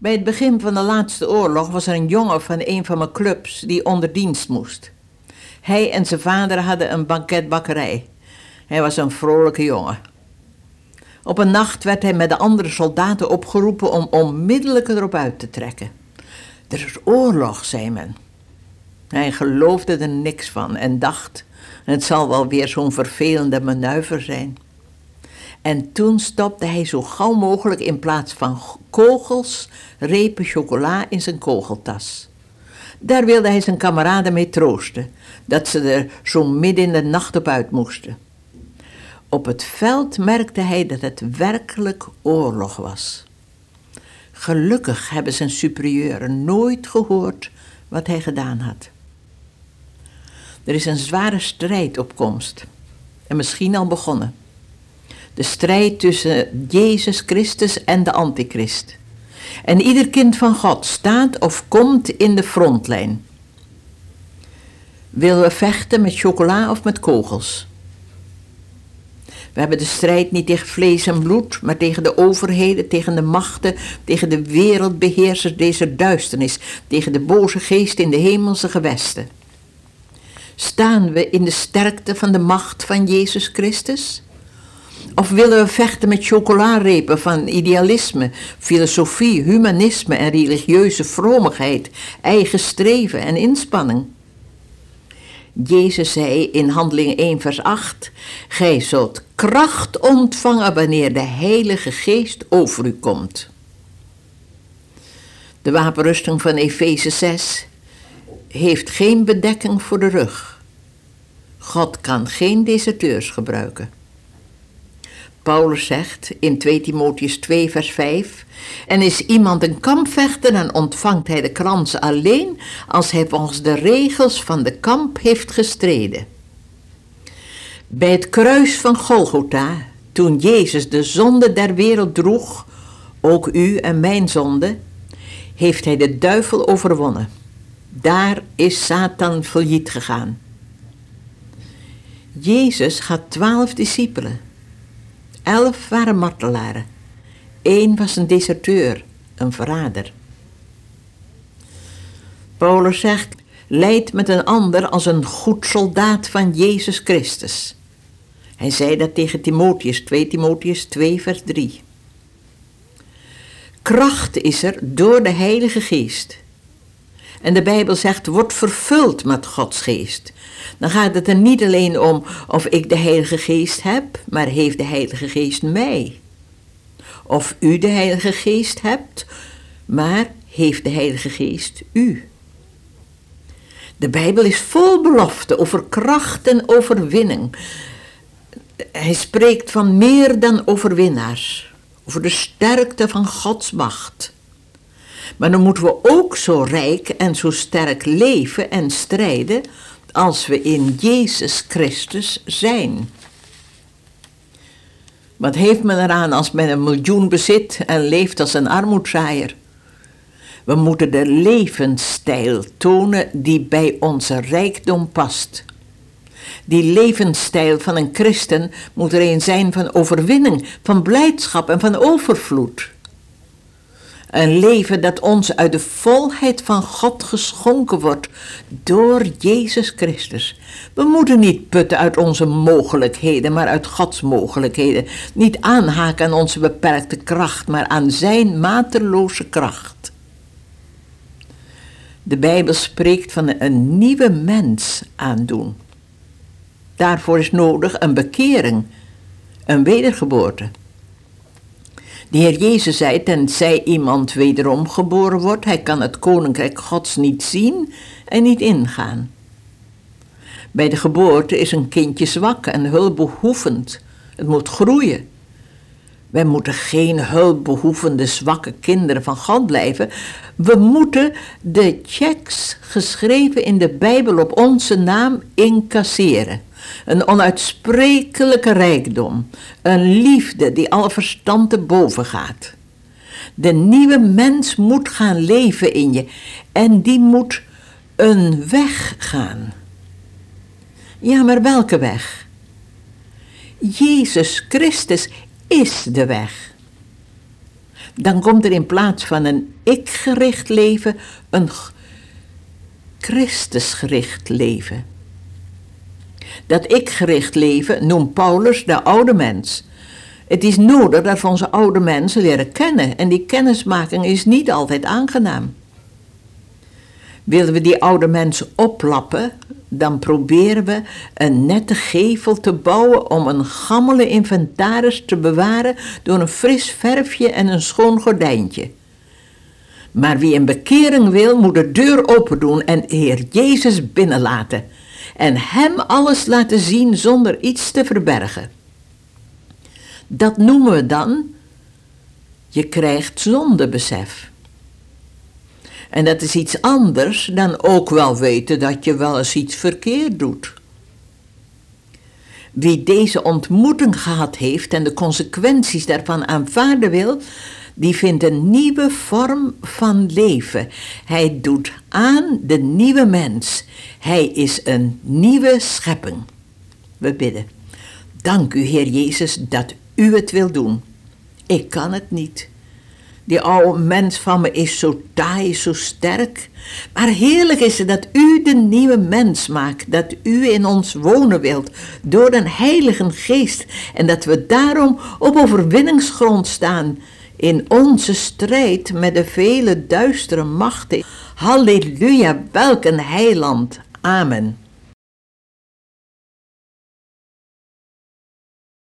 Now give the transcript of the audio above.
Bij het begin van de laatste oorlog was er een jongen van een van mijn clubs die onder dienst moest. Hij en zijn vader hadden een banketbakkerij. Hij was een vrolijke jongen. Op een nacht werd hij met de andere soldaten opgeroepen om onmiddellijk erop uit te trekken. Er is oorlog, zei men. Hij geloofde er niks van en dacht: het zal wel weer zo'n vervelende manoeuvre zijn. En toen stopte hij zo gauw mogelijk in plaats van kogels repen chocola in zijn kogeltas. Daar wilde hij zijn kameraden mee troosten, dat ze er zo midden in de nacht op uit moesten. Op het veld merkte hij dat het werkelijk oorlog was. Gelukkig hebben zijn superieuren nooit gehoord wat hij gedaan had. Er is een zware strijd op komst en misschien al begonnen. De strijd tussen Jezus Christus en de Antichrist. En ieder kind van God staat of komt in de frontlijn. Willen we vechten met chocola of met kogels? We hebben de strijd niet tegen vlees en bloed, maar tegen de overheden, tegen de machten, tegen de wereldbeheersers deze duisternis, tegen de boze geest in de hemelse gewesten. Staan we in de sterkte van de macht van Jezus Christus? Of willen we vechten met chocolarepen van idealisme, filosofie, humanisme en religieuze vromigheid, eigen streven en inspanning? Jezus zei in Handelingen 1, vers 8: Gij zult kracht ontvangen wanneer de Heilige Geest over u komt. De wapenrusting van Efeze 6 heeft geen bedekking voor de rug. God kan geen deserteurs gebruiken. Paulus zegt in 2 Timotheus 2 vers 5 en is iemand een kampvechter, dan ontvangt hij de krans alleen als hij volgens de regels van de kamp heeft gestreden. Bij het kruis van Golgotha, toen Jezus de zonde der wereld droeg, ook u en mijn zonde, heeft hij de duivel overwonnen. Daar is Satan failliet gegaan. Jezus had twaalf discipelen. Elf waren martelaren. Eén was een deserteur, een verrader. Paulus zegt, leid met een ander als een goed soldaat van Jezus Christus. Hij zei dat tegen Timotheus, 2 Timotheus 2 vers 3. Kracht is er door de Heilige Geest. En de Bijbel zegt, word vervuld met Gods geest. Dan gaat het er niet alleen om of ik de Heilige Geest heb, maar heeft de Heilige Geest mij of u de Heilige Geest hebt, maar heeft de Heilige Geest u. De Bijbel is vol belofte over kracht en overwinning. Hij spreekt van meer dan overwinnaars, over de sterkte van Gods macht. Maar dan moeten we ook zo rijk en zo sterk leven en strijden als we in Jezus Christus zijn. Wat heeft men eraan als men een miljoen bezit en leeft als een armoedzaaier? We moeten de levensstijl tonen die bij onze rijkdom past. Die levensstijl van een christen moet er een zijn van overwinning, van blijdschap en van overvloed. Een leven dat ons uit de volheid van God geschonken wordt door Jezus Christus. We moeten niet putten uit onze mogelijkheden, maar uit Gods mogelijkheden. Niet aanhaken aan onze beperkte kracht, maar aan Zijn mateloze kracht. De Bijbel spreekt van een nieuwe mens aandoen. Daarvoor is nodig een bekering, een wedergeboorte. De Heer Jezus zei, tenzij iemand wederom geboren wordt, hij kan het koninkrijk Gods niet zien en niet ingaan. Bij de geboorte is een kindje zwak en hulpbehoevend. Het moet groeien. Wij moeten geen hulpbehoevende zwakke kinderen van God blijven. We moeten de checks geschreven in de Bijbel op onze naam incasseren. Een onuitsprekelijke rijkdom. Een liefde die alle verstand te boven gaat. De nieuwe mens moet gaan leven in je. En die moet een weg gaan. Ja, maar welke weg? Jezus Christus is de weg. dan komt er in plaats van een ik-gericht leven een Christusgericht leven. Dat ik-gericht leven noemt Paulus de oude mens. Het is nodig dat we onze oude mensen leren kennen en die kennismaking is niet altijd aangenaam. Willen we die oude mensen oplappen, dan proberen we een nette gevel te bouwen om een gammele inventaris te bewaren door een fris verfje en een schoon gordijntje. Maar wie een bekering wil, moet de deur open doen en Heer Jezus binnenlaten en Hem alles laten zien zonder iets te verbergen. Dat noemen we dan, je krijgt zondebesef. En dat is iets anders dan ook wel weten dat je wel eens iets verkeerd doet. Wie deze ontmoeting gehad heeft en de consequenties daarvan aanvaarden wil, die vindt een nieuwe vorm van leven. Hij doet aan de nieuwe mens. Hij is een nieuwe schepping. We bidden. Dank u, Heer Jezus, dat u het wil doen. Ik kan het niet. Die oude mens van me is zo taai, zo sterk. Maar heerlijk is het dat u de nieuwe mens maakt, dat u in ons wonen wilt door de Heilige Geest en dat we daarom op overwinningsgrond staan in onze strijd met de vele duistere machten. Halleluja, welk een heiland. Amen.